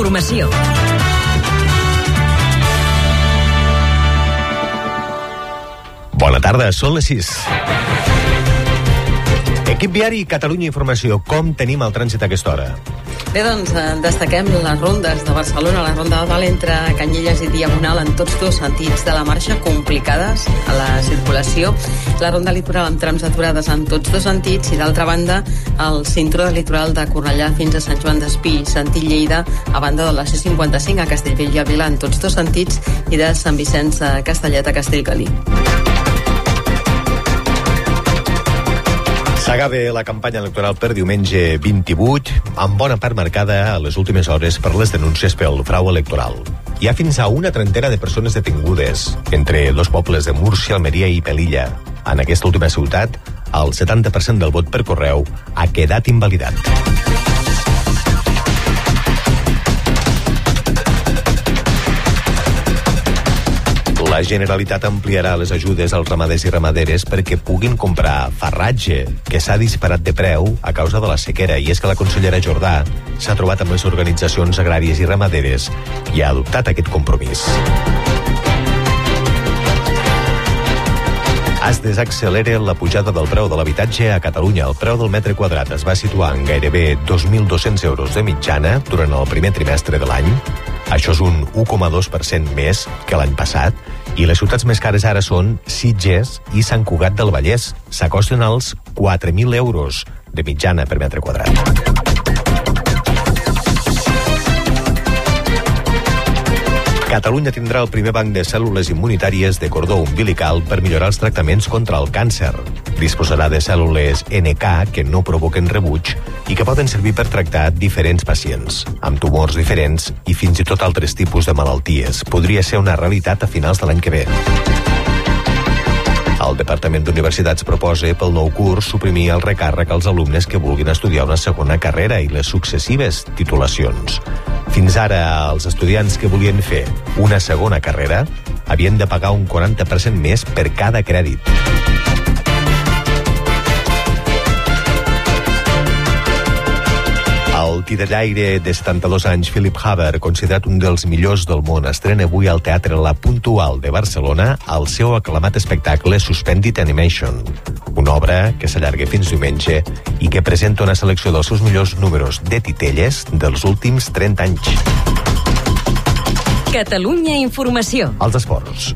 informació. Bona tarda, són les 6. Equip viari Catalunya Informació, com tenim el trànsit a aquesta hora? Bé, doncs, eh, destaquem les rondes de Barcelona, la ronda de dalt entre Canyelles i Diagonal en tots dos sentits de la marxa, complicades a la circulació. La ronda litoral amb trams aturades en tots dos sentits i, d'altra banda, el cinturó de litoral de Cornellà fins a Sant Joan d'Espí, sentit Lleida, a banda de la C55 a Castellvell i a Vila en tots dos sentits i de Sant Vicenç a Castellet a Castellgalí. S'acaba la campanya electoral per diumenge 28, amb bona part marcada a les últimes hores per les denúncies pel frau electoral. Hi ha fins a una trentena de persones detingudes, entre dos pobles de Múrcia, Almeria i Pelilla. En aquesta última ciutat, el 70% del vot per correu ha quedat invalidat. La Generalitat ampliarà les ajudes als ramaders i ramaderes perquè puguin comprar farratge, que s'ha disparat de preu a causa de la sequera. I és que la consellera Jordà s'ha trobat amb les organitzacions agràries i ramaderes i ha adoptat aquest compromís. Es desaccelera la pujada del preu de l'habitatge a Catalunya. El preu del metre quadrat es va situar en gairebé 2.200 euros de mitjana durant el primer trimestre de l'any. Això és un 1,2% més que l'any passat i les ciutats més cares ara són Sitges i Sant Cugat del Vallès. S'acosten als 4.000 euros de mitjana per metre quadrat. Catalunya tindrà el primer banc de cèl·lules immunitàries de cordó umbilical per millorar els tractaments contra el càncer. Disposarà de cèl·lules NK que no provoquen rebuig i que poden servir per tractar diferents pacients, amb tumors diferents i fins i tot altres tipus de malalties. Podria ser una realitat a finals de l'any que ve. El Departament d'Universitats proposa pel nou curs suprimir el recàrrec als alumnes que vulguin estudiar una segona carrera i les successives titulacions. Fins ara, els estudiants que volien fer una segona carrera havien de pagar un 40% més per cada crèdit. El titellaire de 72 anys, Philip Haber, considerat un dels millors del món, estrena avui al Teatre La Puntual de Barcelona el seu aclamat espectacle Suspended Animation, una obra que s'allarga fins diumenge i que presenta una selecció dels seus millors números de titelles dels últims 30 anys. Catalunya Informació. Els esports.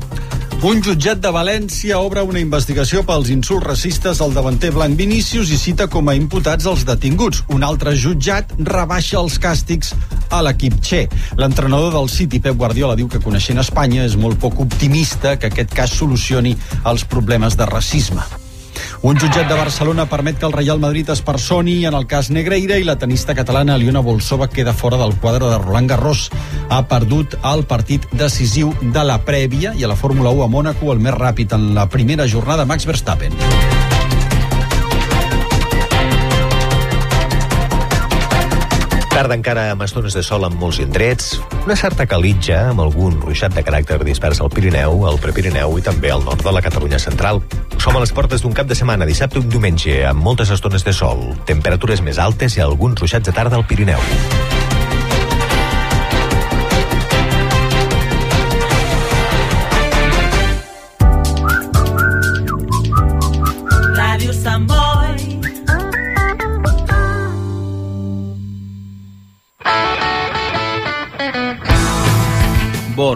Un jutjat de València obre una investigació pels insults racistes al davanter blanc Vinícius i cita com a imputats els detinguts. Un altre jutjat rebaixa els càstigs a l'equip Che. L'entrenador del City, Pep Guardiola, diu que coneixent Espanya és molt poc optimista que aquest cas solucioni els problemes de racisme. Un jutjat de Barcelona permet que el Real Madrid es personi en el cas Negreira i la tenista catalana Aliona Bolsova queda fora del quadre de Roland Garros. Ha perdut el partit decisiu de la prèvia i a la Fórmula 1 a Mònaco el més ràpid en la primera jornada Max Verstappen. Tarda encara amb estones de sol en molts indrets, una certa calitja amb algun ruixat de caràcter dispers al Pirineu, al Prepirineu i també al nord de la Catalunya central. Som a les portes d'un cap de setmana, dissabte un diumenge, amb moltes estones de sol, temperatures més altes i alguns ruixats de tarda al Pirineu.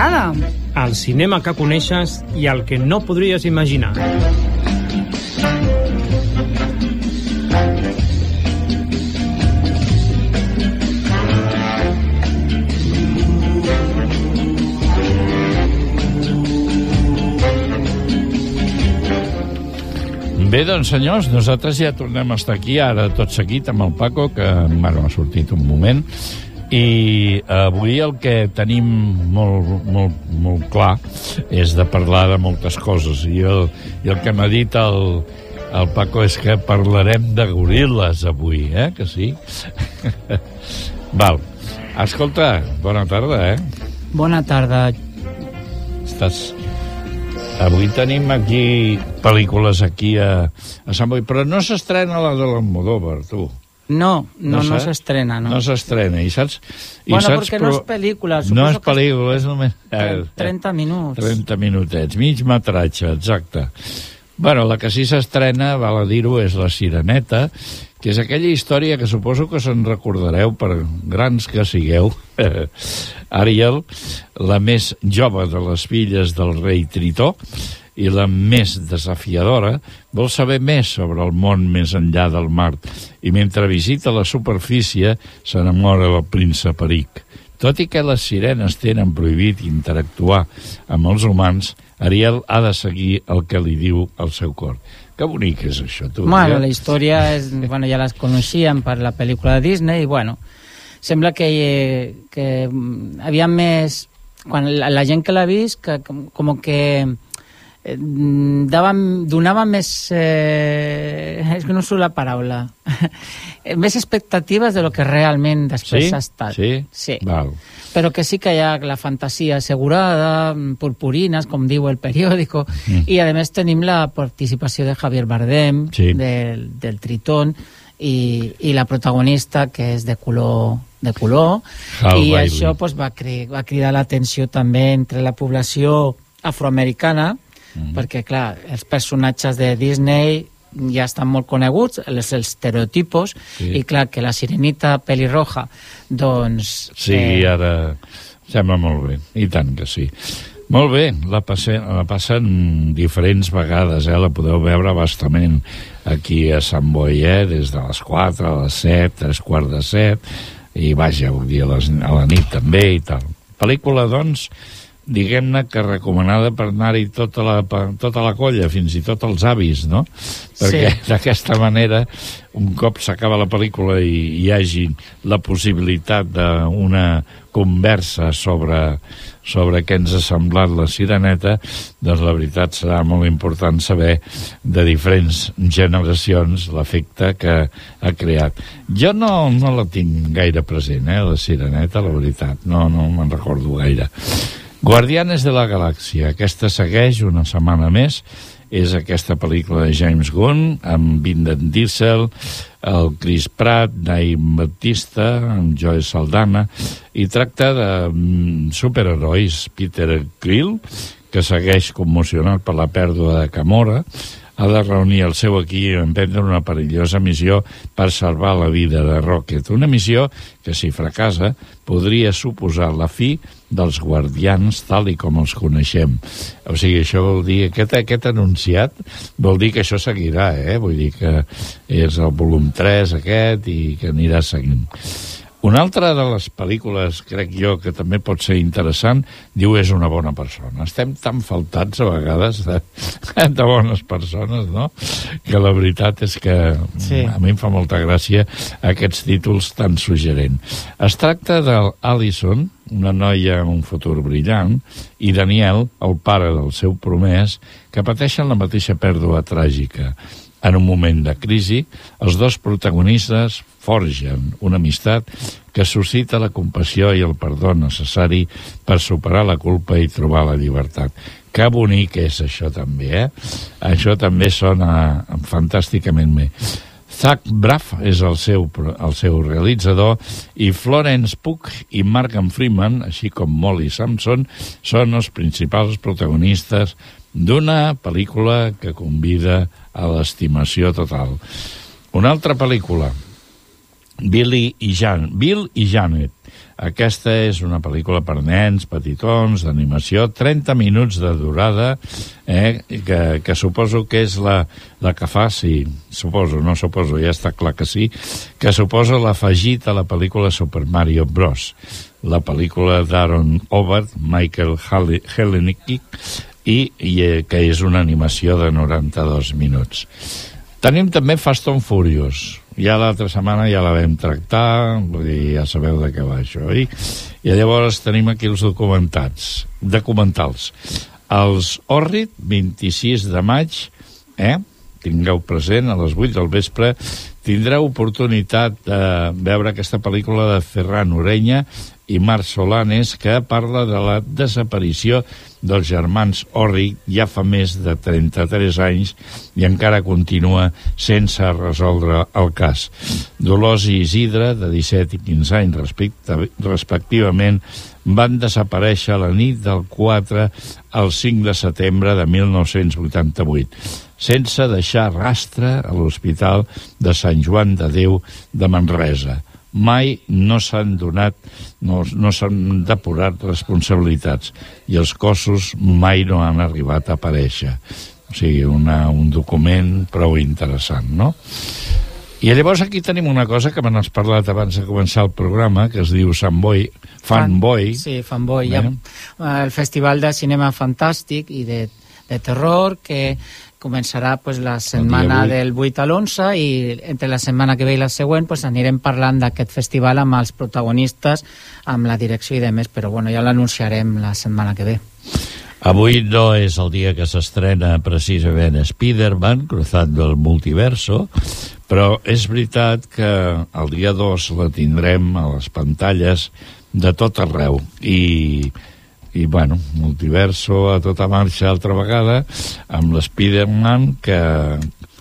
Gerada, el cinema que coneixes i el que no podries imaginar. Bé, Bé, doncs, senyors, nosaltres ja tornem a estar aquí, ara tot seguit, amb el Paco, que bueno, ha sortit un moment, i avui el que tenim molt, molt, molt clar és de parlar de moltes coses. I el, i el que m'ha dit el, el Paco és que parlarem de goril·les avui, eh? Que sí? Val. Escolta, bona tarda, eh? Bona tarda. Estàs... Avui tenim aquí pel·lícules aquí a, a Sant Boi, però no s'estrena la de l'Almodóvar, tu. No, no, no s'estrena, no. No s'estrena, i saps... I bueno, saps, perquè no és pel·lícula. No és pel·lícula, és només... Tre- 30 minuts. 30 minutets, mig metratge, exacte. Bueno, la que sí s'estrena, val a dir-ho, és La Sireneta, que és aquella història que suposo que se'n recordareu per grans que sigueu. Ariel, la més jove de les filles del rei Tritó, i la més desafiadora, vol saber més sobre el món més enllà del mar i mentre visita la superfície s'enamora del príncep Eric. Tot i que les sirenes tenen prohibit interactuar amb els humans, Ariel ha de seguir el que li diu el seu cor. Que bonic és això, tu. Bueno, ja? la història és, bueno, ja les coneixíem per la pel·lícula de Disney i bueno, sembla que, eh, que mm, havia més quan la, la gent que l'ha vist que com, com que dava, donava més eh, és que no surt la paraula més expectatives de lo que realment després Sí? ha estat Sí? sí. Val. però que sí que hi ha la fantasia assegurada, purpurines, com diu el periòdico, mm. i a més tenim la participació de Javier Bardem, Sí. del, del Tritón, i, i la protagonista, que és de color de color, Hal i Bailey. això pues, va, cri va cridar l'atenció també entre la població afroamericana, Mhm. perquè, clar, els personatges de Disney ja estan molt coneguts, els estereotipos, Sí. i clar, que la sirenita pelirroja, doncs... Sí, eh, ara sembla molt bé, i tant que sí. Molt bé, la, passe, la passen diferents vegades, eh? la podeu veure bastament aquí a Sant Boi, eh? des de les 4 a les 7, tres quarts de 7, i vaja, vull dir, a, les, a la nit també i tal. Pel·lícula, doncs, diguem-ne que recomanada per anar-hi tota, la, per- tota la colla, fins i tot els avis, no? Perquè Sí. d'aquesta manera, un cop s'acaba la pel·lícula i hi hagi la possibilitat d'una conversa sobre, sobre què ens ha semblat la Sireneta, doncs la veritat serà molt important saber de diferents generacions l'efecte que ha creat. Jo no, no la tinc gaire present, eh, la Sireneta, la veritat, no, no me'n recordo gaire. Guardianes de la Galàxia, aquesta segueix una setmana més, és aquesta pel·lícula de James Gunn, amb Vin Diesel, el Chris Pratt, Naim Baptista, amb Joe Saldana, i tracta de mm, superherois. Peter Krill, que segueix commocionat per la pèrdua de Camora, ha de reunir el seu equip i emprendre una perillosa missió per salvar la vida de Rocket. Una missió que, si fracassa, podria suposar la fi dels guardians tal i com els coneixem. O sigui, això vol dir... Aquest, aquest anunciat vol dir que això seguirà, eh? Vull dir que és el volum 3 aquest i que anirà seguint. Una altra de les pel·lícules, crec jo, que també pot ser interessant, diu és una bona persona. Estem tan faltats a vegades de, de bones persones, no? Que la veritat és que Sí. a mi em fa molta gràcia aquests títols tan suggerents. Es tracta d'Alison, una noia amb un futur brillant, i Daniel, el pare del seu promès, que pateixen la mateixa pèrdua tràgica. En un moment de crisi, els dos protagonistes forgen una amistat que suscita la compassió i el perdó necessari per superar la culpa i trobar la llibertat. Que bonic és això també, eh? Això també sona fantàsticament bé. Zach Braff és el seu, el seu realitzador i Florence Pugh i Morgan Freeman, així com Molly Sampson, són els principals protagonistes d'una pel·lícula que convida a l'estimació total. Una altra pel·lícula, Billy i Jan, Bill i Janet. Aquesta és una pel·lícula per nens, petitons, d'animació, 30 minuts de durada, eh, que, que suposo que és la, la que fa, sí, suposo, no suposo, ja està clar que sí, que suposa l'afegit a la pel·lícula Super Mario Bros. La pel·lícula d'Aaron Hobart, Michael Helenick, i, i eh, que és una animació de 92 minuts. Tenim també Fast and Furious. Ja l'altra setmana ja la vam tractar, vull dir, ja sabeu de què va això, oi? I llavors tenim aquí els documentats, documentals. Els Orrit, 26 de maig, eh? tingueu present, a les 8 del vespre, tindreu oportunitat de veure aquesta pel·lícula de Ferran Orenya i Marc Solanes que parla de la desaparició dels germans Orri ja fa més de 33 anys i encara continua sense resoldre el cas. Dolors i Isidre, de 17 i 15 anys respectivament, van desaparèixer la nit del 4 al 5 de setembre de 1988 sense deixar rastre a l'Hospital de Sant Joan de Déu de Manresa mai no s'han donat, no, no s'han depurat responsabilitats i els cossos mai no han arribat a aparèixer. O sigui, una, un document prou interessant, no? I llavors aquí tenim una cosa que m'han parlat abans de començar el programa, que es diu Fanboy, Fanboy. Fan, sí, Fanboy. Ha el Festival de Cinema Fantàstic i de, de Terror, que començarà pues, la setmana del 8 a l'11 i entre la setmana que ve i la següent pues, anirem parlant d'aquest festival amb els protagonistes, amb la direcció i demés, però bueno, ja l'anunciarem la setmana que ve. Avui no és el dia que s'estrena precisament Spider-Man, Cruzando el Multiverso, però és veritat que el dia 2 la tindrem a les pantalles de tot arreu i i bueno, multiverso a tota marxa altra vegada amb l'Spiderman que,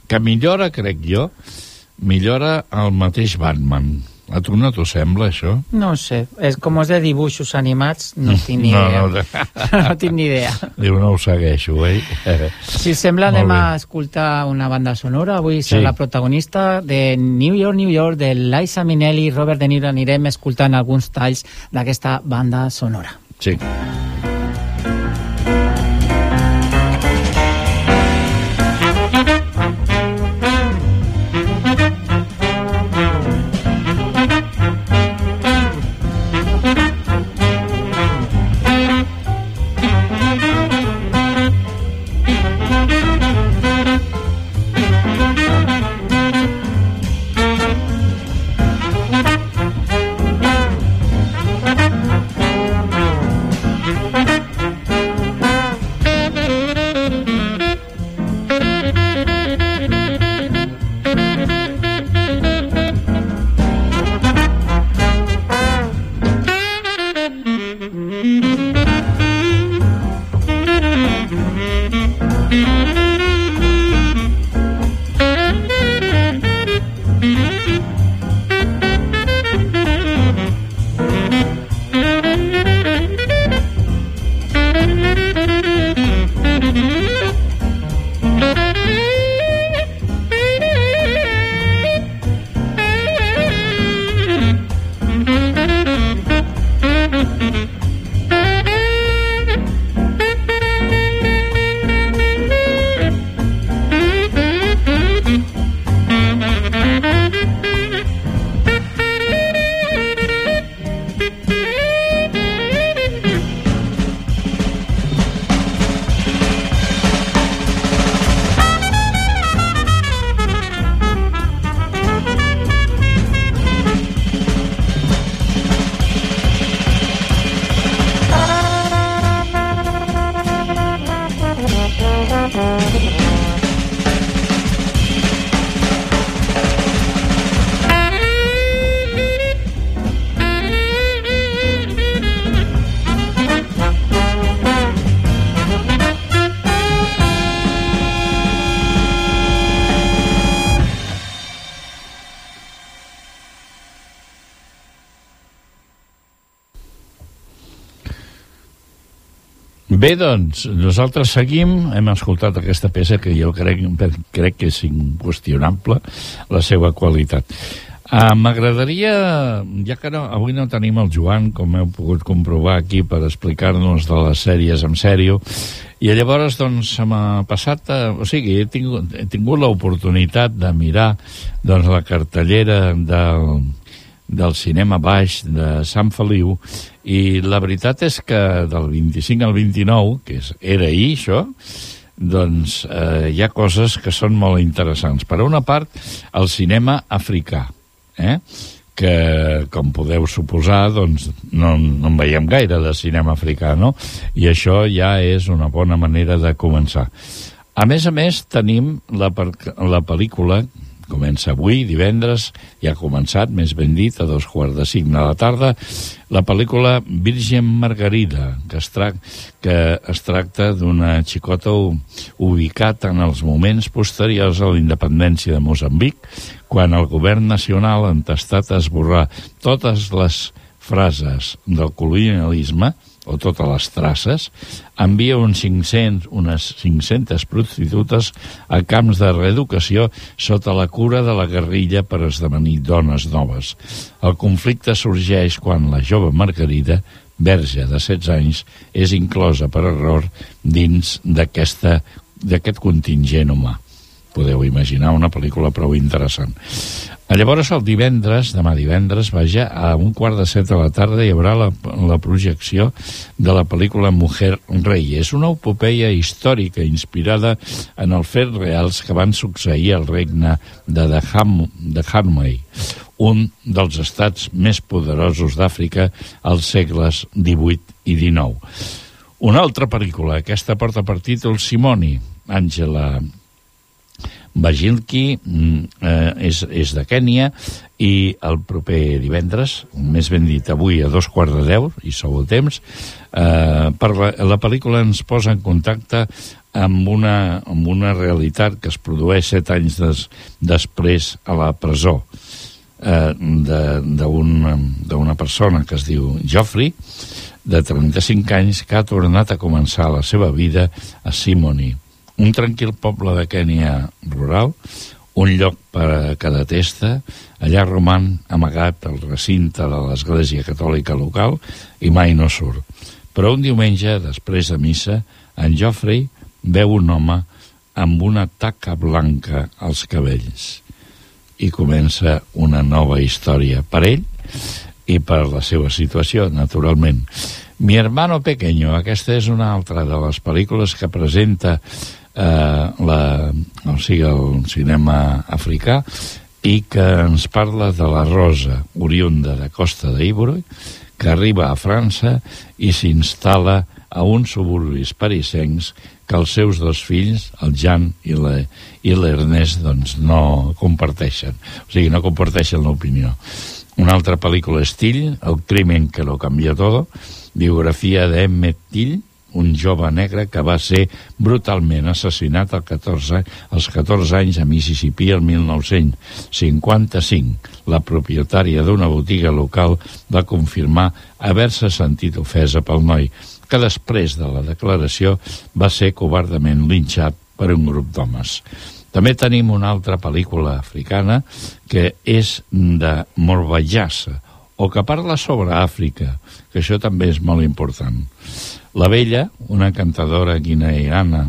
que millora, crec jo millora el mateix Batman a tu no t'ho sembla, això? No sé, és com és de dibuixos animats, no tinc ni no, idea. No, no. no tinc ni idea. Diu, no ho segueixo, eh? Si sembla, anem a escoltar una banda sonora. Avui sí. la protagonista de New York, New York, de Liza Minnelli i Robert De Niro. Anirem escoltant alguns talls d'aquesta banda sonora. Sí. Bé, doncs, nosaltres seguim, hem escoltat aquesta peça que jo crec, crec que és inqüestionable la seva qualitat. Uh, M'agradaria, ja que no, avui no tenim el Joan, com heu pogut comprovar aquí, per explicar-nos de les sèries en sèrio, i llavors, doncs, se m'ha passat... Uh, o sigui, he tingut, he tingut l'oportunitat de mirar doncs, la cartellera del, del cinema baix de Sant Feliu i la veritat és que del 25 al 29, que és, era ahir això, doncs eh, hi ha coses que són molt interessants. Per una part, el cinema africà, eh? que, com podeu suposar, doncs no, no en veiem gaire de cinema africà, no? I això ja és una bona manera de començar. A més a més, tenim la, la pel·lícula Comença avui, divendres, ja ha començat, més ben dit, a dos quarts de cinc de la tarda, la pel·lícula Virgin Margarida, que es, tra que es tracta d'una xicota ubicat en els moments posteriors a la independència de Mozambic, quan el govern nacional ha entestat a esborrar totes les frases del colonialisme, o totes les traces, envia uns 500, unes 500 prostitutes a camps de reeducació sota la cura de la guerrilla per esdevenir dones noves. El conflicte sorgeix quan la jove Margarida, verge de 16 anys, és inclosa per error dins d'aquest contingent humà podeu imaginar una pel·lícula prou interessant. Llavors, el divendres, demà divendres, vaja, a un quart de set de la tarda hi haurà la, la projecció de la pel·lícula Mujer Rei. És una epopeia històrica inspirada en els fets reals que van succeir al regne de de Hanmei, un dels estats més poderosos d'Àfrica als segles XVIII i XIX. Una altra pel·lícula, aquesta porta per títol Simoni, Àngela Bagilki mm, eh, és, és de Kènia i el proper divendres, més ben dit avui a dos quarts de deu, i sou el temps, eh, per la, la pel·lícula ens posa en contacte amb una, amb una realitat que es produeix set anys des, després a la presó eh, d'una persona que es diu Joffrey, de 35 anys, que ha tornat a començar la seva vida a Simoni un tranquil poble de Kènia rural, un lloc per a cada testa, allà roman amagat el recinte de l'Església Catòlica local i mai no surt. Però un diumenge, després de missa, en Joffrey veu un home amb una taca blanca als cabells i comença una nova història per ell i per la seva situació, naturalment. Mi hermano pequeño, aquesta és una altra de les pel·lícules que presenta eh, la, o sigui, el cinema africà i que ens parla de la Rosa, oriunda de Costa d'Ívora, que arriba a França i s'instal·la a uns suburbis parisencs que els seus dos fills, el Jan i l'Ernest, doncs no comparteixen. O sigui, no comparteixen l'opinió. Una altra pel·lícula estil, El crimen que lo cambió todo, biografia d'Emmet Till, un jove negre que va ser brutalment assassinat als 14, als 14 anys a Mississippi el 1955. La propietària d'una botiga local va confirmar haver-se sentit ofesa pel noi, que després de la declaració va ser covardament linxat per un grup d'homes. També tenim una altra pel·lícula africana que és de Morbajassa, o que parla sobre Àfrica, que això també és molt important. La vella, una cantadora guineana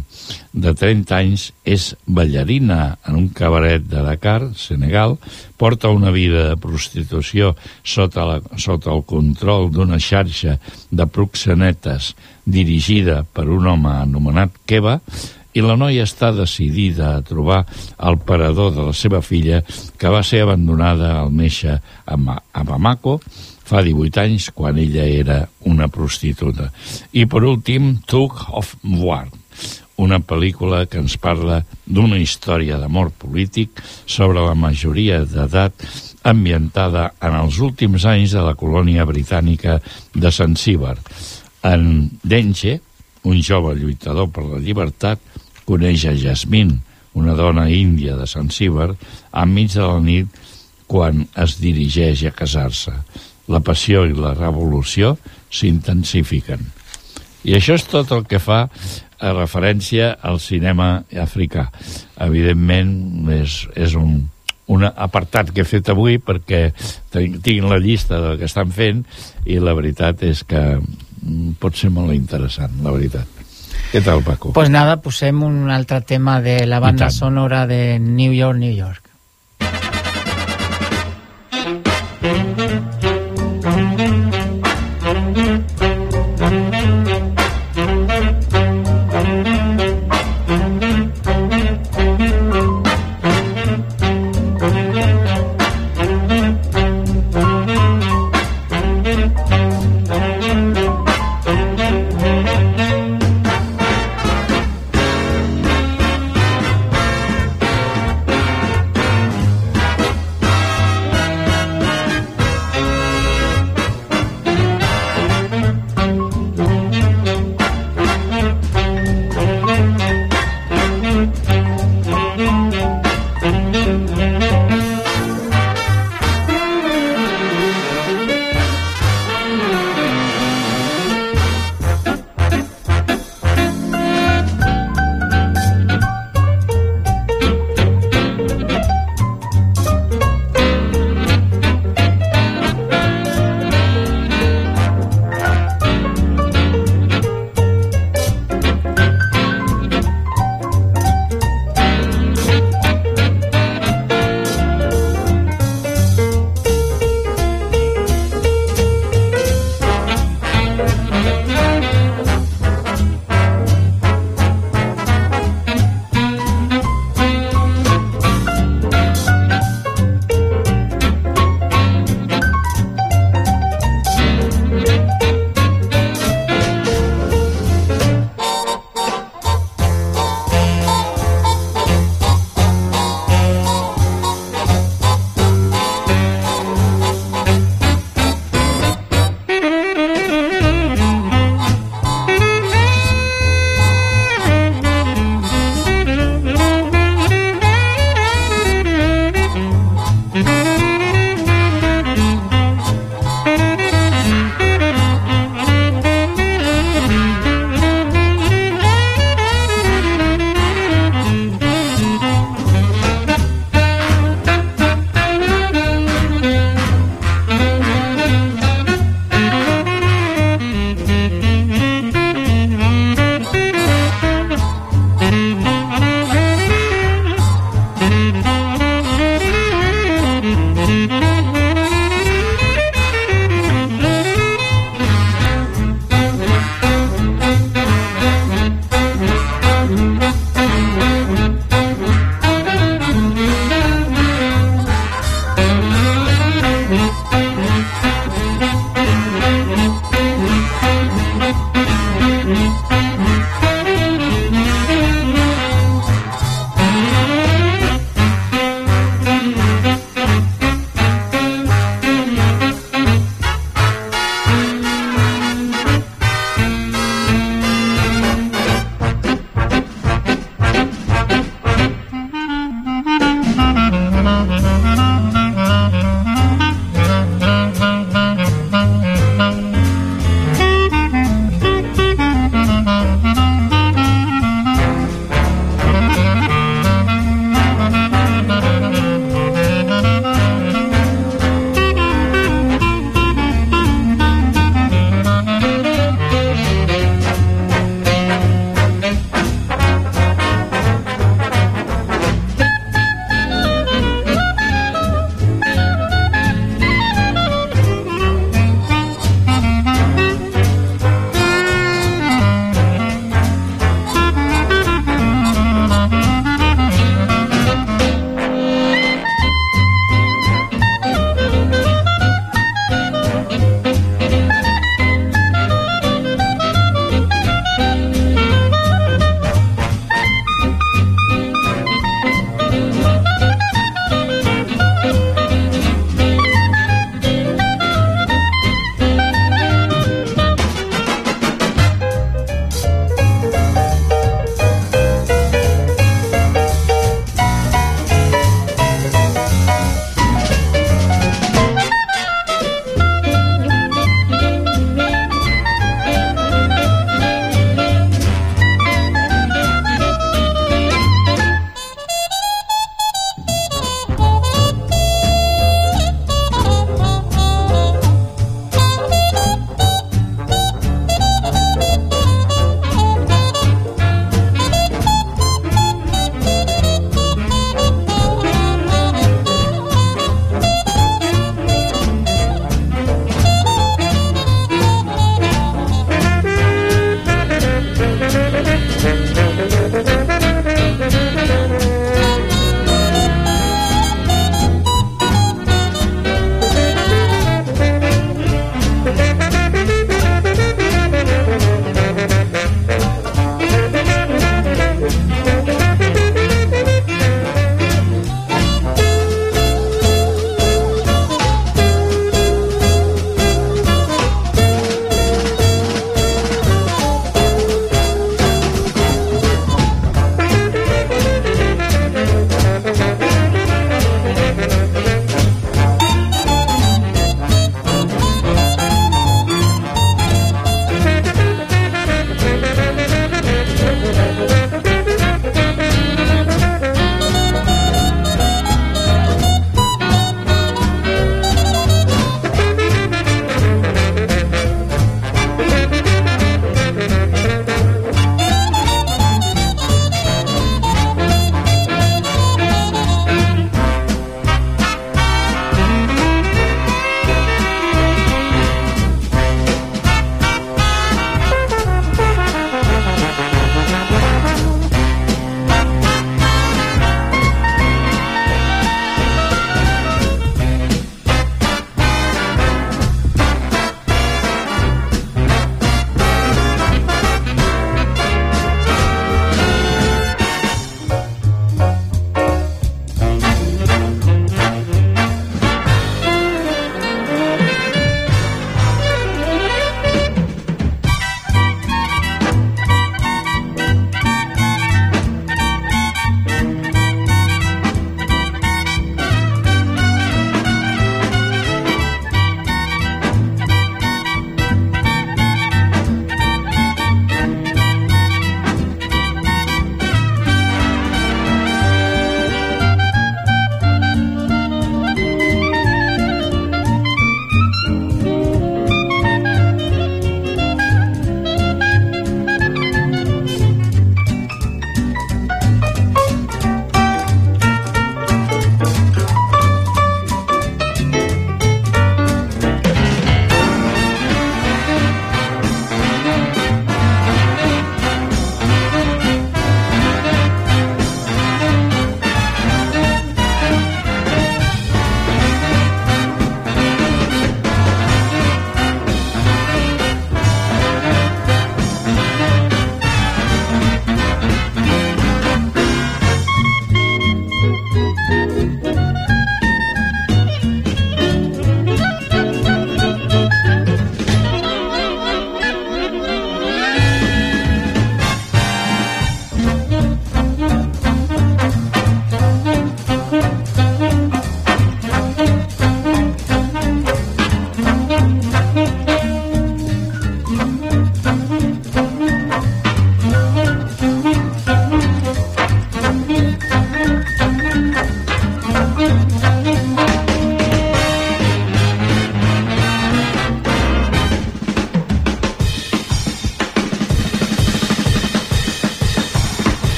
de 30 anys, és ballarina en un cabaret de Dakar, Senegal, porta una vida de prostitució sota, la, sota el control d'una xarxa de proxenetes dirigida per un home anomenat Keba, i la noia està decidida a trobar el parador de la seva filla que va ser abandonada al néixer a Bamako fa 18 anys, quan ella era una prostituta. I per últim, Took of War, una pel·lícula que ens parla d'una història d'amor polític sobre la majoria d'edat ambientada en els últims anys de la colònia britànica de Zanzíbar. En Denge, un jove lluitador per la llibertat, coneix a Jasmine, una dona índia de Zanzíbar, enmig de la nit quan es dirigeix a casar-se la passió i la revolució s'intensifiquen. I això és tot el que fa a referència al cinema africà. Evidentment, és, és un, un apartat que he fet avui perquè tinc la llista del que estan fent i la veritat és que mm, pot ser molt interessant, la veritat. Què tal, Paco? Pues nada, posem un altre tema de la banda sonora de New York, New York.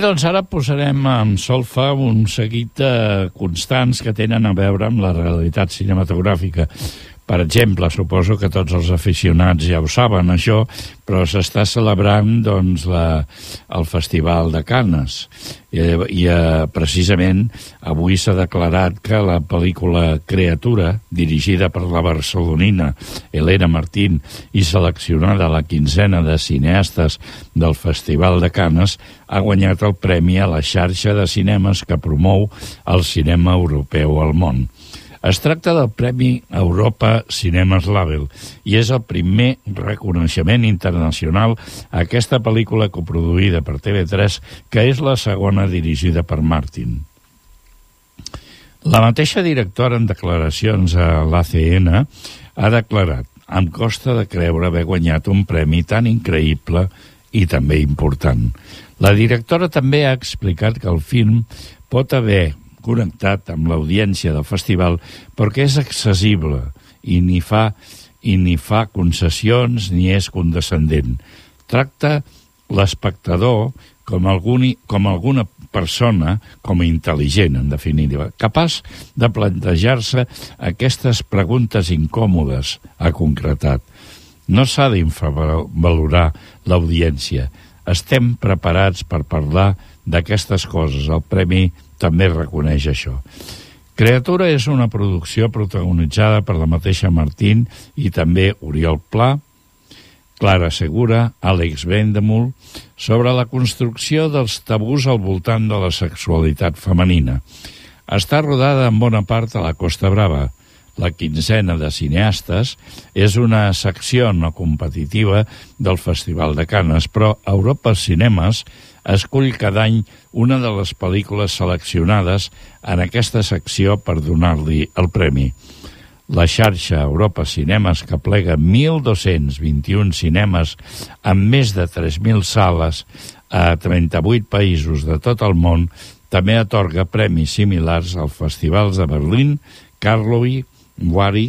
Doncs ara posarem en solfa un seguit de constants que tenen a veure amb la realitat cinematogràfica. Per exemple, suposo que tots els aficionats ja ho saben, això, però s'està celebrant doncs, la, el Festival de Canes. I, i eh, precisament avui s'ha declarat que la pel·lícula Creatura, dirigida per la barcelonina Helena Martín i seleccionada a la quinzena de cineastes del Festival de Canes, ha guanyat el premi a la xarxa de cinemes que promou el cinema europeu al món. Es tracta del Premi Europa Cinemas Label i és el primer reconeixement internacional a aquesta pel·lícula coproduïda per TV3, que és la segona dirigida per Martin. La mateixa directora en declaracions a l'ACN ha declarat em costa de creure haver guanyat un premi tan increïble i també important. La directora també ha explicat que el film pot haver connectat amb l'audiència del festival perquè és accessible i ni fa i ni fa concessions ni és condescendent. Tracta l'espectador com, alguni, com alguna persona, com a intel·ligent, en definitiva, capaç de plantejar-se aquestes preguntes incòmodes, ha concretat. No s'ha d'infravalorar l'audiència. Estem preparats per parlar d'aquestes coses. El Premi també reconeix això. Creatura és una producció protagonitzada per la mateixa Martín i també Oriol Pla, Clara Segura, Àlex Vendemul, sobre la construcció dels tabús al voltant de la sexualitat femenina. Està rodada en bona part a la Costa Brava. La quinzena de cineastes és una secció no competitiva del Festival de Canes, però Europa Cinemes escull cada any una de les pel·lícules seleccionades en aquesta secció per donar-li el premi. La xarxa Europa Cinemes, que plega 1.221 cinemes amb més de 3.000 sales a 38 països de tot el món, també atorga premis similars als festivals de Berlín, Karlovy, Wari,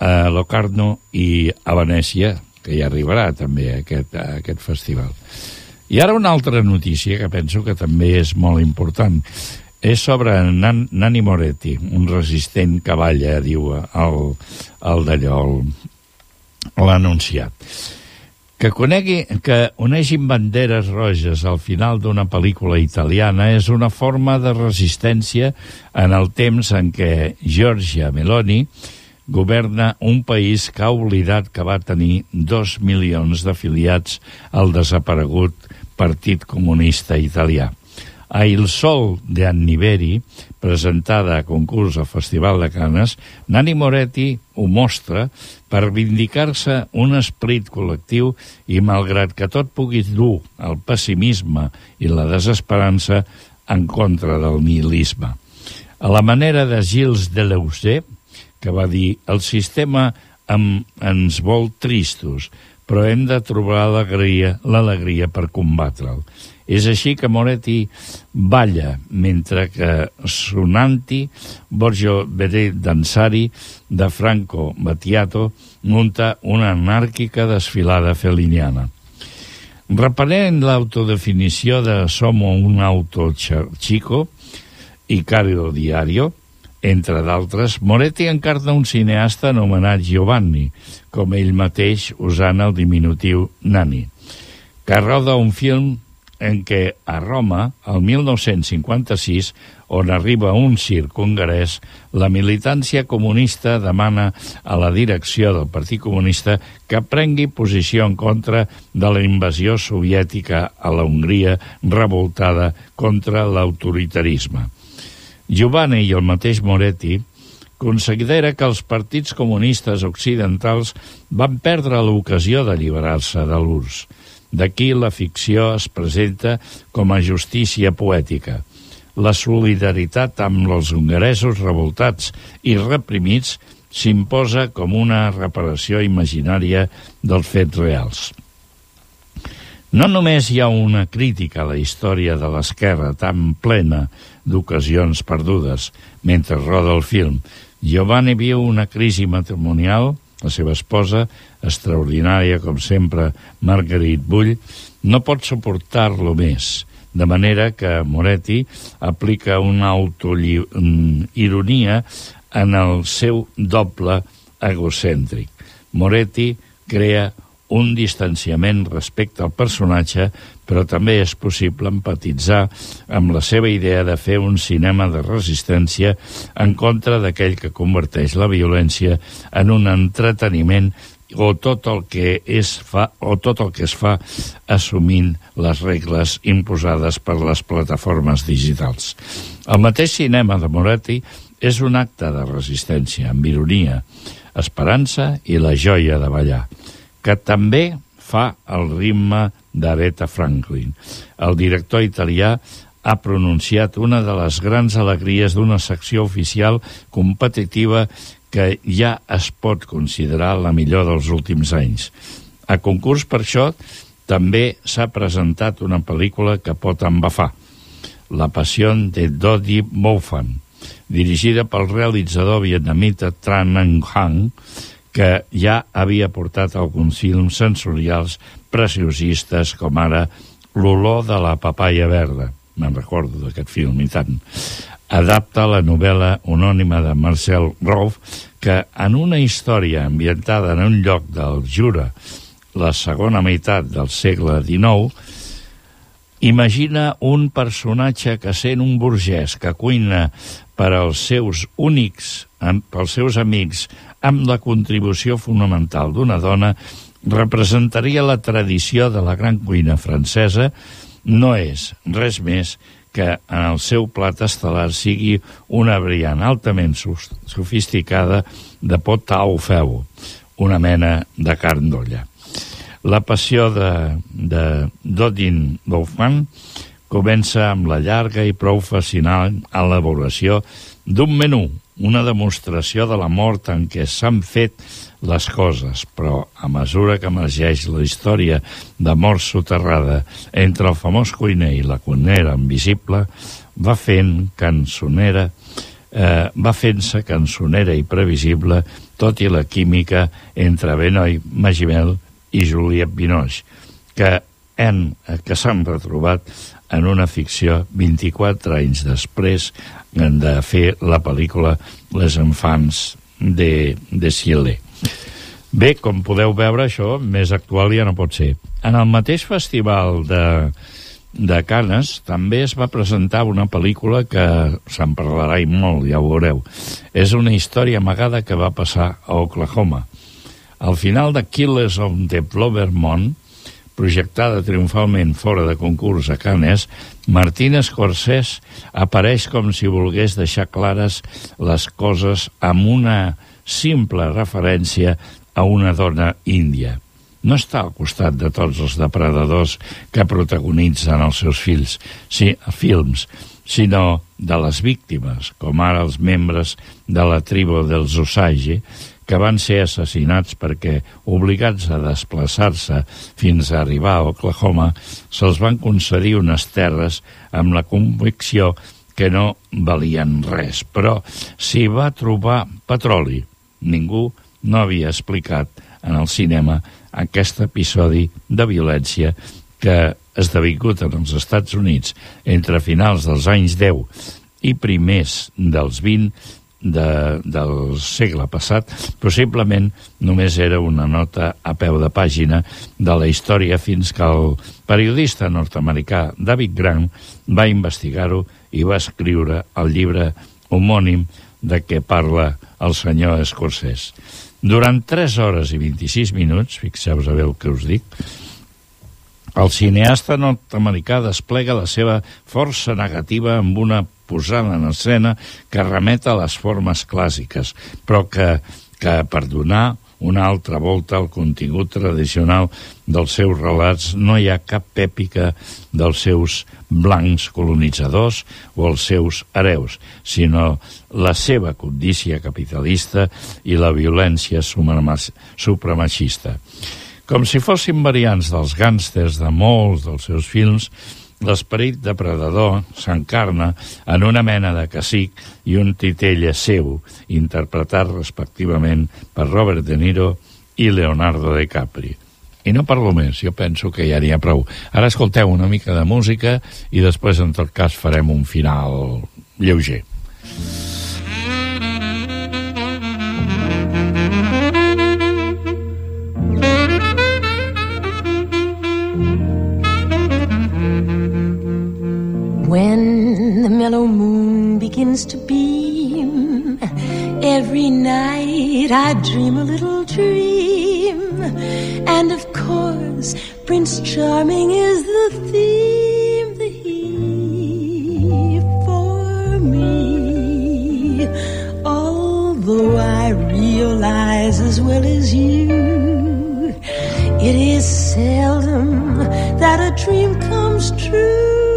a Locarno i a Venècia, que ja arribarà també aquest, aquest festival. I ara una altra notícia que penso que també és molt important. És sobre Nan, Nani Moretti, un resistent que balla, diu el, el d'allò, l'anunciat. Que conegui, que uneixin banderes roges al final d'una pel·lícula italiana és una forma de resistència en el temps en què Giorgia Meloni governa un país que ha oblidat que va tenir dos milions d'afiliats al desaparegut Partit Comunista Italià. A Il Sol de Anniveri, presentada a concurs al Festival de Canes, Nani Moretti ho mostra per vindicar-se un esperit col·lectiu i, malgrat que tot pugui dur el pessimisme i la desesperança en contra del nihilisme. A la manera de Gilles Deleuze, que va dir el sistema em, ens vol tristos, però hem de trobar l'alegria per combatre'l. És així que Moretti balla, mentre que Sonanti, Borgio Beret Dansari, de Franco Battiato, munta una anàrquica desfilada feliniana. Reprenent l'autodefinició de Somo un auto chico i Cario Diario, entre d'altres, Moretti encarna un cineasta anomenat Giovanni, com ell mateix usant el diminutiu Nani, que roda un film en què a Roma, el 1956, on arriba un circ hongarès, la militància comunista demana a la direcció del Partit Comunista que prengui posició en contra de la invasió soviètica a la Hongria revoltada contra l'autoritarisme. Giovanni i el mateix Moretti considera que els partits comunistes occidentals van perdre l'ocasió d'alliberar-se de l'URSS. D'aquí la ficció es presenta com a justícia poètica. La solidaritat amb els hongaresos revoltats i reprimits s'imposa com una reparació imaginària dels fets reals. No només hi ha una crítica a la història de l'esquerra tan plena d'ocasions perdudes mentre roda el film, Giovanni viu una crisi matrimonial, la seva esposa, extraordinària com sempre, Marguerite Bull, no pot suportar-lo més. de manera que Moretti aplica una autoironia en el seu doble egocèntric. Moretti crea un distanciament respecte al personatge, però també és possible empatitzar amb la seva idea de fer un cinema de resistència en contra d'aquell que converteix la violència en un entreteniment o tot el que es fa o tot el que es fa assumint les regles imposades per les plataformes digitals. El mateix cinema de Moretti és un acte de resistència, amb ironia, esperança i la joia de ballar que també fa el ritme d'Aretha Franklin. El director italià ha pronunciat una de les grans alegries d'una secció oficial competitiva que ja es pot considerar la millor dels últims anys. A concurs per això també s'ha presentat una pel·lícula que pot embafar, La passió de Dodi Moufan, dirigida pel realitzador vietnamita Tran Anh Hang, que ja havia portat alguns films sensorials preciosistes com ara L'olor de la papaya verda, me'n recordo d'aquest film i tant, adapta la novel·la anònima de Marcel Rouf que en una història ambientada en un lloc del Jura la segona meitat del segle XIX imagina un personatge que sent un burgès que cuina per als seus únics, pels seus amics amb la contribució fonamental d'una dona, representaria la tradició de la gran cuina francesa, no és res més que en el seu plat estel·lar sigui una variant altament sofisticada de pot au feu, una mena de carn d'olla. La passió de, de Dodin Dauphin comença amb la llarga i prou fascinant elaboració d'un menú una demostració de la mort en què s'han fet les coses, però a mesura que emergeix la història de mort soterrada entre el famós cuiner i la cuinera invisible, va fent cançonera, eh, va fent-se cançonera i previsible, tot i la química entre Benoit Magimel i Juliette Binoche, que, en, que s'han retrobat en una ficció 24 anys després de fer la pel·lícula Les enfants de, de Cielé. Bé, com podeu veure, això més actual ja no pot ser. En el mateix festival de, de Canes també es va presentar una pel·lícula que se'n parlarà i molt, ja ho veureu. És una història amagada que va passar a Oklahoma. Al final de Killers of the Flovermont, projectada triomfalment fora de concurs a Canes, Martín Scorsese apareix com si volgués deixar clares les coses amb una simple referència a una dona índia. No està al costat de tots els depredadors que protagonitzen els seus fills, sí, films, sinó de les víctimes, com ara els membres de la tribu dels Osage, que van ser assassinats perquè, obligats a desplaçar-se fins a arribar a Oklahoma, se'ls van concedir unes terres amb la convicció que no valien res, però s'hi va trobar petroli. Ningú no havia explicat en el cinema aquest episodi de violència que esdevingut en els Estats Units entre finals dels anys 10 i primers dels 20 de, del segle passat, possiblement només era una nota a peu de pàgina de la història fins que el periodista nord-americà David Grant va investigar-ho i va escriure el llibre homònim de què parla el senyor Escorsès. Durant 3 hores i 26 minuts, fixeu-vos a veure que us dic, el cineasta nord-americà desplega la seva força negativa amb una posant en escena que remet a les formes clàssiques, però que, que per donar una altra volta al contingut tradicional dels seus relats no hi ha cap èpica dels seus blancs colonitzadors o els seus hereus, sinó la seva codícia capitalista i la violència supremacista. Com si fossin variants dels gàngsters de molts dels seus films, L'esperit depredador s'encarna en una mena de cacic i un titella seu, interpretat respectivament per Robert De Niro i Leonardo DiCaprio. I no parlo més, jo penso que ja n'hi ha prou. Ara escolteu una mica de música i després, en tot cas, farem un final lleuger. When the mellow moon begins to beam, every night I dream a little dream. And of course, Prince Charming is the theme, the he for me. Although I realize as well as you, it is seldom that a dream comes true.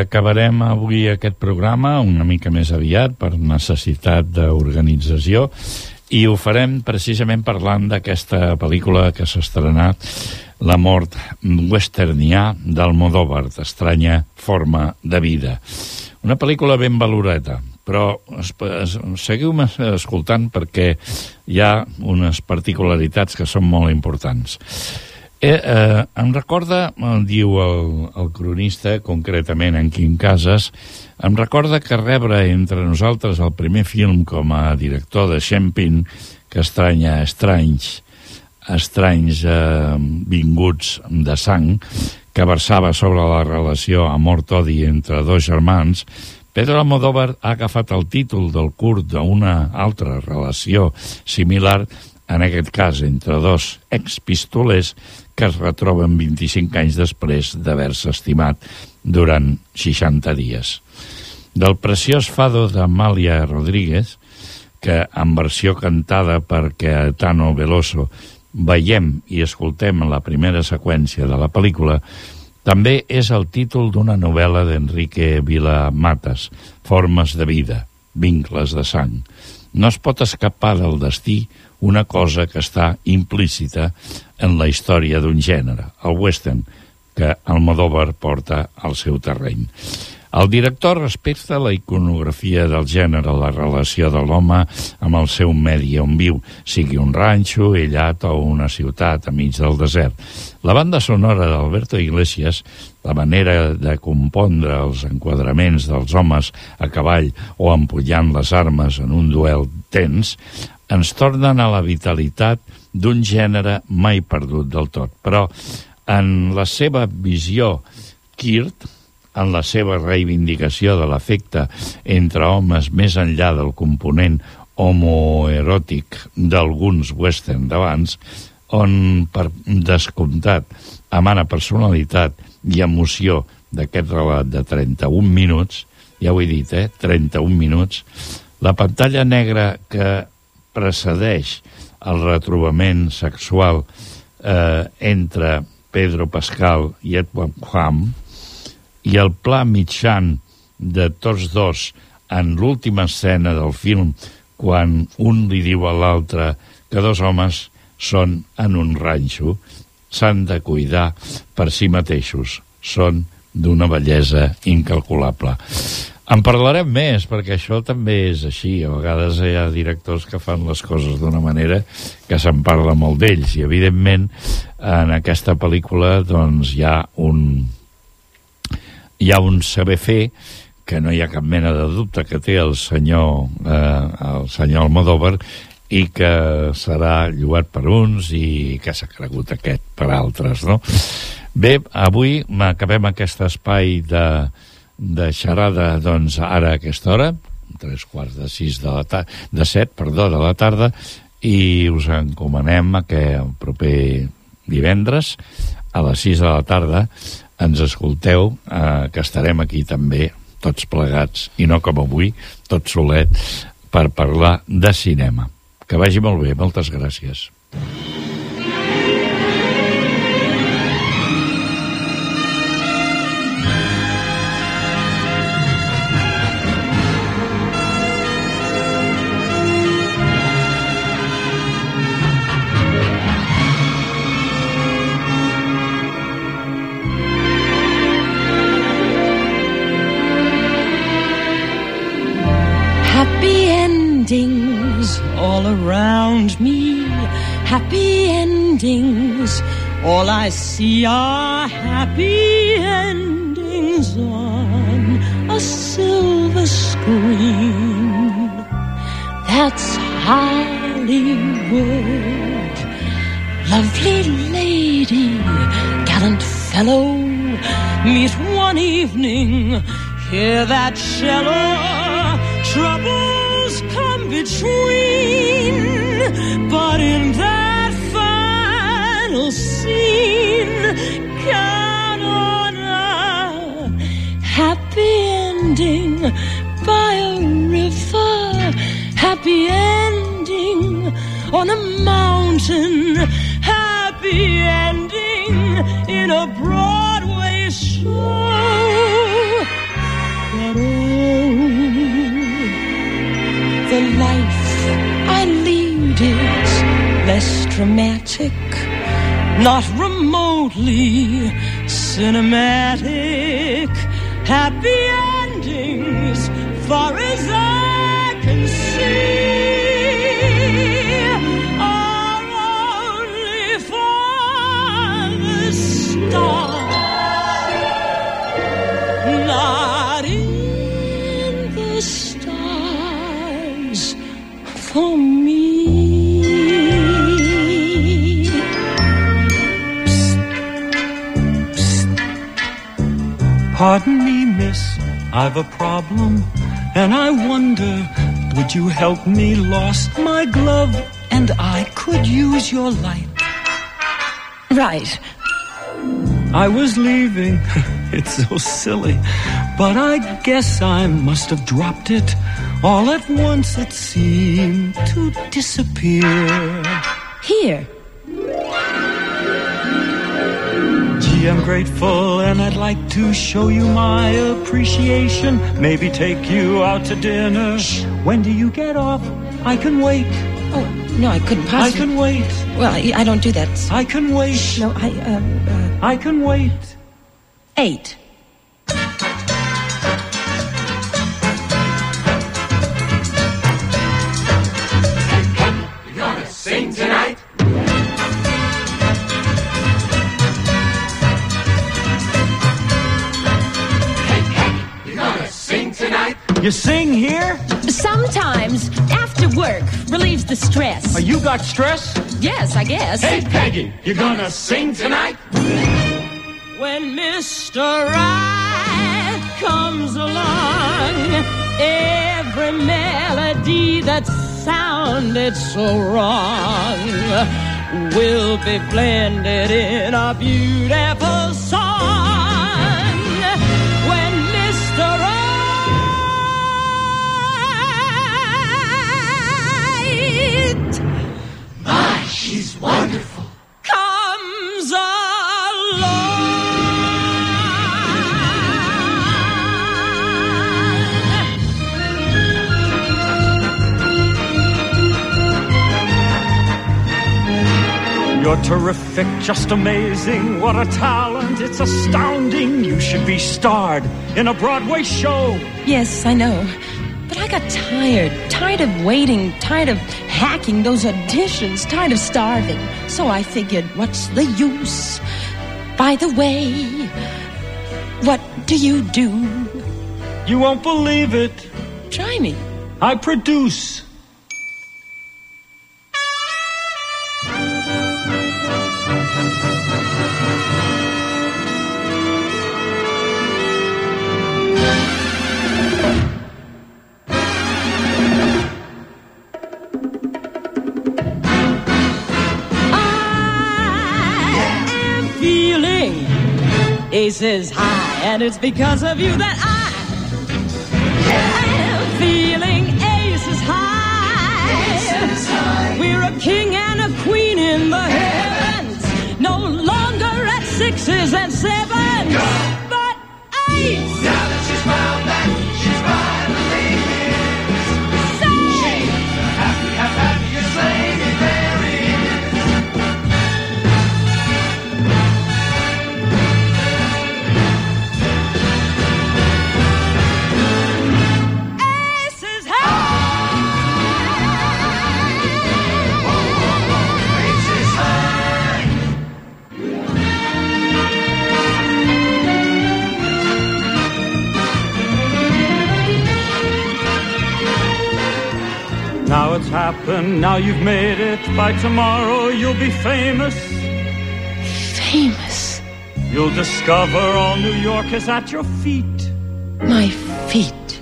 Acabarem avui aquest programa una mica més aviat per necessitat d'organització i ho farem precisament parlant d'aquesta pel·lícula que s'ha estrenat La mort westernià d'Almodóvar, d'estranya forma de vida. Una pel·lícula ben valoreta, però es, es, seguiu-me escoltant perquè hi ha unes particularitats que són molt importants. Eh, eh, em recorda, eh, diu el, el cronista, concretament en Quim Casas, em recorda que rebre entre nosaltres el primer film com a director de Xempin, que estranya Estranys, estranys eh, vinguts de sang, que versava sobre la relació amor-odi entre dos germans, Pedro Almodóvar ha agafat el títol del curt d'una altra relació similar, en aquest cas entre dos expistolers que es retroben 25 anys després d'haver-se estimat durant 60 dies. Del preciós fado d'Amàlia Rodríguez, que en versió cantada per Caetano Veloso veiem i escoltem en la primera seqüència de la pel·lícula, també és el títol d'una novel·la d'Enrique Vilamatas, Formes de vida, vincles de sang. No es pot escapar del destí una cosa que està implícita en la història d'un gènere, el western, que Almodóvar porta al seu terreny. El director respecta la iconografia del gènere, la relació de l'home amb el seu medi on viu, sigui un ranxo, aïllat o una ciutat a mig del desert. La banda sonora d'Alberto Iglesias, la manera de compondre els enquadraments dels homes a cavall o empullant les armes en un duel tens, ens tornen a la vitalitat d'un gènere mai perdut del tot. Però en la seva visió Kirt, en la seva reivindicació de l'efecte entre homes més enllà del component homoeròtic d'alguns western d'abans, on, per descomptat, emana personalitat i emoció d'aquest relat de 31 minuts, ja ho he dit, eh? 31 minuts, la pantalla negra que precedeix el retrobament sexual eh, entre Pedro Pascal i Edward Ham i el pla mitjan de tots dos en l'última escena del film quan un li diu a l'altre que dos homes són en un ranxo s'han de cuidar per si mateixos són d'una bellesa incalculable en parlarem més, perquè això també és així. A vegades hi ha directors que fan les coses d'una manera que se'n parla molt d'ells, i evidentment en aquesta pel·lícula doncs, hi ha un hi ha un saber fer que no hi ha cap mena de dubte que té el senyor, eh, el senyor Almodóvar i que serà lloat per uns i que s'ha cregut aquest per altres, no? Bé, avui acabem aquest espai de, de xerrada doncs, ara a aquesta hora, tres quarts de sis de, la ta de set, perdó, de la tarda, i us encomanem que el proper divendres a les 6 de la tarda ens escolteu, eh, que estarem aquí també, tots plegats, i no com avui, tot solet, per parlar de cinema. Que vagi molt bé, moltes gràcies. Happy endings. All I see are happy endings on a silver screen. That's Hollywood. Lovely lady, gallant fellow, meet one evening, hear that cello troubles come between, but in that final scene, count on a happy ending by a river, happy ending on a mountain, happy ending in a Broadway show. But oh, the life I lead is less dramatic, not remotely cinematic. Happy endings, far as I Pardon me, miss, I've a problem, and I wonder, would you help me? Lost my glove, and I could use your light. Right. I was leaving, it's so silly, but I guess I must have dropped it. All at once it seemed to disappear. Here. I'm grateful and I'd like to show you my appreciation. Maybe take you out to dinner. When do you get off? I can wait. Oh, no, I couldn't pass. I can wait. Well, I, I don't do that. I can wait. No, I, uh, uh, I can wait. eight. You sing here? Sometimes, after work, relieves the stress. Oh, you got stress? Yes, I guess. Hey, Peggy, you're gonna sing tonight? When Mr. Right comes along, every melody that sounded so wrong will be blended in a beautiful wonderful. comes along. You're terrific, just amazing. What a talent. It's astounding. You should be starred in a Broadway show. Yes, I know. But I got tired. Tired of waiting. Tired of hacking those auditions. Tired of starving. So I figured, what's the use? By the way, what do you do? You won't believe it. Try me. I produce. Aces high, and it's because of you that I am feeling aces high. We're a king and a queen in the heavens, no longer at sixes and sevens, now you've made it. By tomorrow you'll be famous. Famous. You'll discover all New York is at your feet. My feet.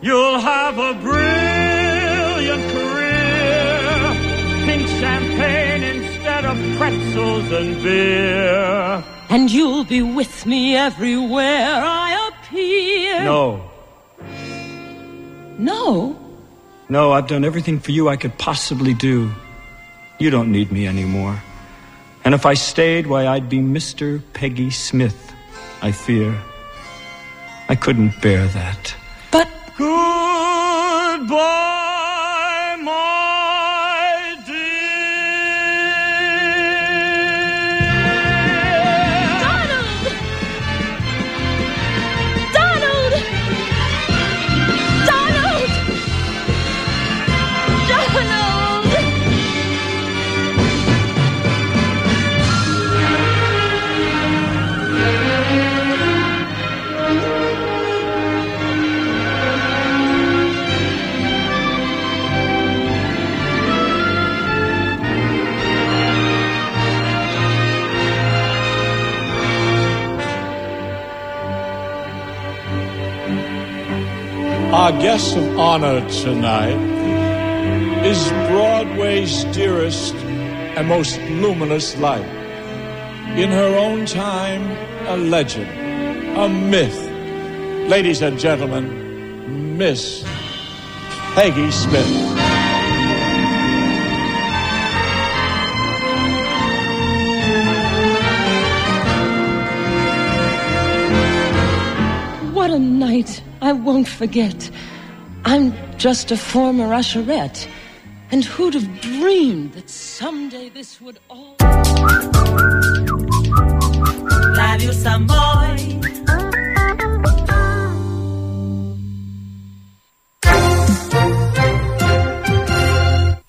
You'll have a brilliant career. Pink champagne instead of pretzels and beer. And you'll be with me everywhere I appear. No, No. No, I've done everything for you I could possibly do. You don't need me anymore. And if I stayed, why, I'd be Mr. Peggy Smith, I fear. I couldn't bear that. But Goodbye, Our guest of honor tonight is Broadway's dearest and most luminous light. In her own time, a legend, a myth. Ladies and gentlemen, Miss Peggy Smith. I won't forget. I'm just a former usherette. And who'd have dreamed that someday this would all. Radio Samboy.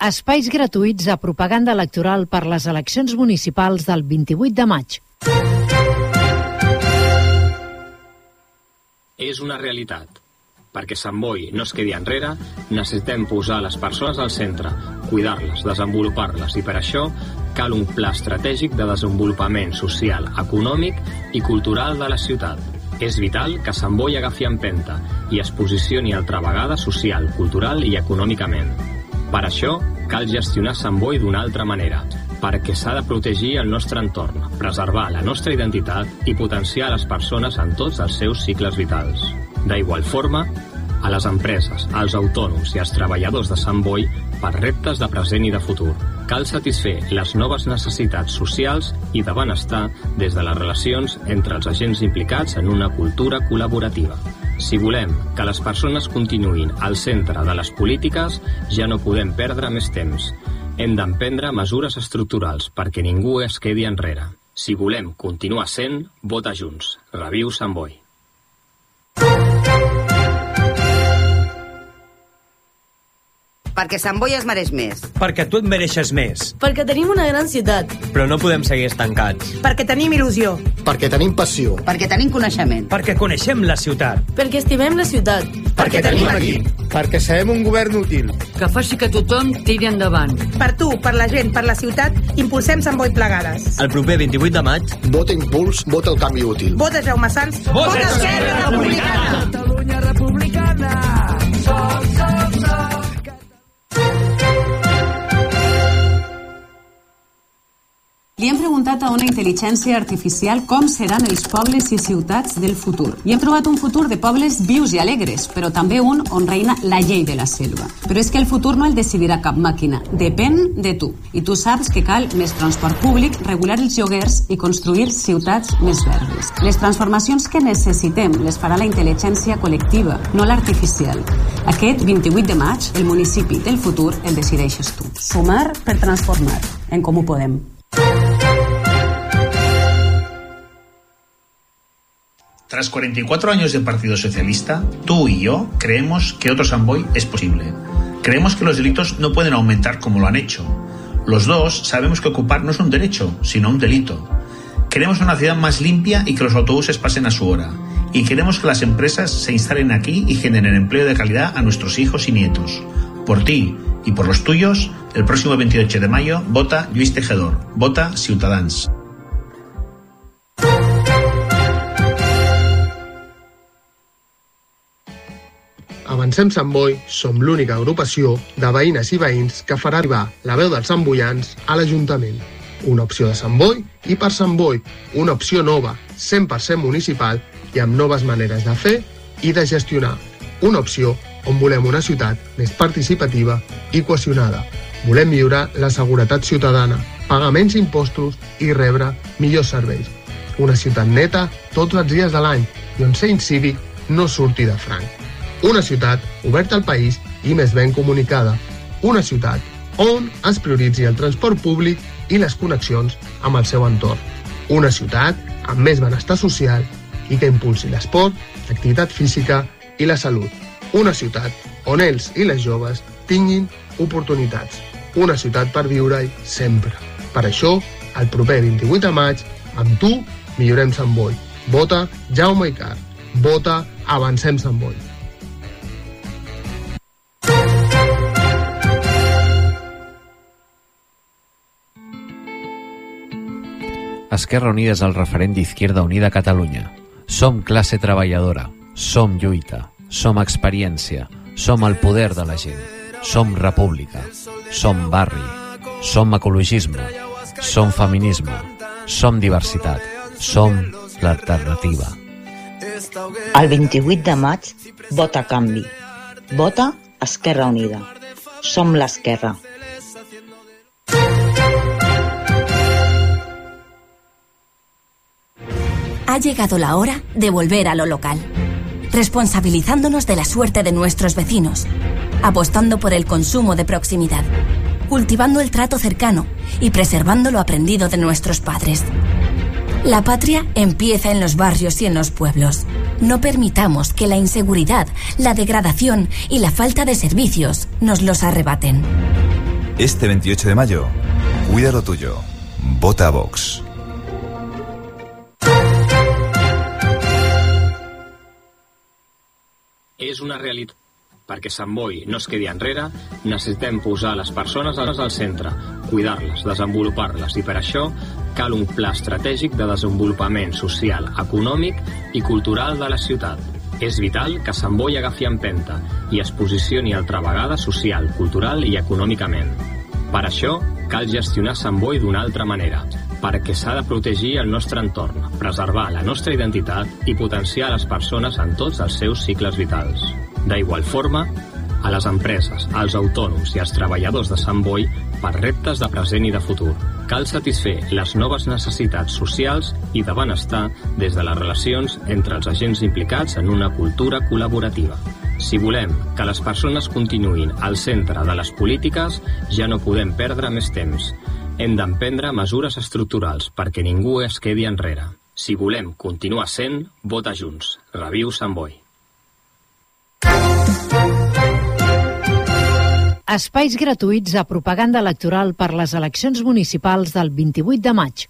Espais gratuïts a propaganda electoral per les eleccions municipals del 28 de maig. És una realitat. Perquè Sant Boi no es quedi enrere, necessitem posar les persones al centre, cuidar-les, desenvolupar-les i per això cal un pla estratègic de desenvolupament social, econòmic i cultural de la ciutat. És vital que Sant Boi agafi empenta i es posicioni altra vegada social, cultural i econòmicament. Per això, cal gestionar Sant Boi d'una altra manera, perquè s'ha de protegir el nostre entorn, preservar la nostra identitat i potenciar les persones en tots els seus cicles vitals. D'igual forma, a les empreses, als autònoms i als treballadors de Sant Boi per reptes de present i de futur. Cal satisfer les noves necessitats socials i de benestar des de les relacions entre els agents implicats en una cultura col·laborativa. Si volem que les persones continuïn al centre de les polítiques, ja no podem perdre més temps. Hem d'emprendre mesures estructurals perquè ningú es quedi enrere. Si volem continuar sent, vota Junts. Reviu Sant Boi. Perquè Sant Boi es mereix més. Perquè tu et mereixes més. Perquè tenim una gran ciutat. Però no podem seguir estancats. Perquè tenim il·lusió. Perquè tenim passió. Perquè tenim coneixement. Perquè coneixem la ciutat. Perquè estimem la ciutat. Perquè tenim equip. Perquè serem un govern útil. Que faci que tothom tiri endavant. Per tu, per la gent, per la ciutat, impulsem Sant Boi plegades. El proper 28 de maig... Vota Impuls, vota el canvi útil. Vota Jaume Sans, Vota vota Esquerra Republicana. Catalunya republicana. Som, som, som. Li hem preguntat a una intel·ligència artificial com seran els pobles i ciutats del futur. I hem trobat un futur de pobles vius i alegres, però també un on reina la llei de la selva. Però és que el futur no el decidirà cap màquina, depèn de tu. I tu saps que cal més transport públic, regular els lloguers i construir ciutats més verdes. Les transformacions que necessitem les farà la intel·ligència col·lectiva, no l'artificial. Aquest 28 de maig, el municipi del futur el decideixes tu. Sumar per transformar. En Comú Podem. Tras 44 años de Partido Socialista, tú y yo creemos que otro Samboy es posible. Creemos que los delitos no pueden aumentar como lo han hecho. Los dos sabemos que ocupar no es un derecho, sino un delito. Queremos una ciudad más limpia y que los autobuses pasen a su hora. Y queremos que las empresas se instalen aquí y generen empleo de calidad a nuestros hijos y nietos. Por ti y por los tuyos, el próximo 28 de mayo, vota Luis Tejedor. Vota Ciutadans. Avancem Sant Boi som l'única agrupació de veïnes i veïns que farà arribar la veu dels samboians a l'Ajuntament. Una opció de Sant Boi i per Sant Boi, una opció nova, 100% municipal i amb noves maneres de fer i de gestionar. Una opció on volem una ciutat més participativa i cohesionada. Volem millorar la seguretat ciutadana, pagar menys impostos i rebre millors serveis. Una ciutat neta tots els dies de l'any i on ser incívic no surti de franc. Una ciutat oberta al país i més ben comunicada. Una ciutat on es prioritzi el transport públic i les connexions amb el seu entorn. Una ciutat amb més benestar social i que impulsi l'esport, l'activitat física i la salut. Una ciutat on ells i les joves tinguin oportunitats. Una ciutat per viure-hi sempre. Per això, el proper 28 de maig, amb tu, millorem Sant Boi. Vota Jaume Icar. Vota Avancem Sant Boi. Esquerra Unida és el referent d'Izquierda Unida a Catalunya. Som classe treballadora, som lluita, som experiència, som el poder de la gent, som república, som barri, som ecologisme, som feminisme, som diversitat, som l'alternativa. El 28 de maig, vota canvi. Vota Esquerra Unida. Som l'esquerra. Ha llegado la hora de volver a lo local, responsabilizándonos de la suerte de nuestros vecinos, apostando por el consumo de proximidad, cultivando el trato cercano y preservando lo aprendido de nuestros padres. La patria empieza en los barrios y en los pueblos. No permitamos que la inseguridad, la degradación y la falta de servicios nos los arrebaten. Este 28 de mayo, cuida lo tuyo. Vota a Vox. És una realitat. Perquè Sant Boi no es quedi enrere, necessitem posar les persones al centre, cuidar-les, desenvolupar-les, i per això cal un pla estratègic de desenvolupament social, econòmic i cultural de la ciutat. És vital que Sant Boi agafi empenta i es posicioni altra vegada social, cultural i econòmicament. Per això, cal gestionar Sant Boi d'una altra manera, perquè s'ha de protegir el nostre entorn, preservar la nostra identitat i potenciar les persones en tots els seus cicles vitals. D'igual forma, a les empreses, als autònoms i als treballadors de Sant Boi per reptes de present i de futur. Cal satisfer les noves necessitats socials i de benestar des de les relacions entre els agents implicats en una cultura col·laborativa. Si volem que les persones continuïn al centre de les polítiques, ja no podem perdre més temps. Hem d'emprendre mesures estructurals perquè ningú es quedi enrere. Si volem continuar sent, vota Junts. Reviu Sant Boi. Espais gratuïts a propaganda electoral per les eleccions municipals del 28 de maig.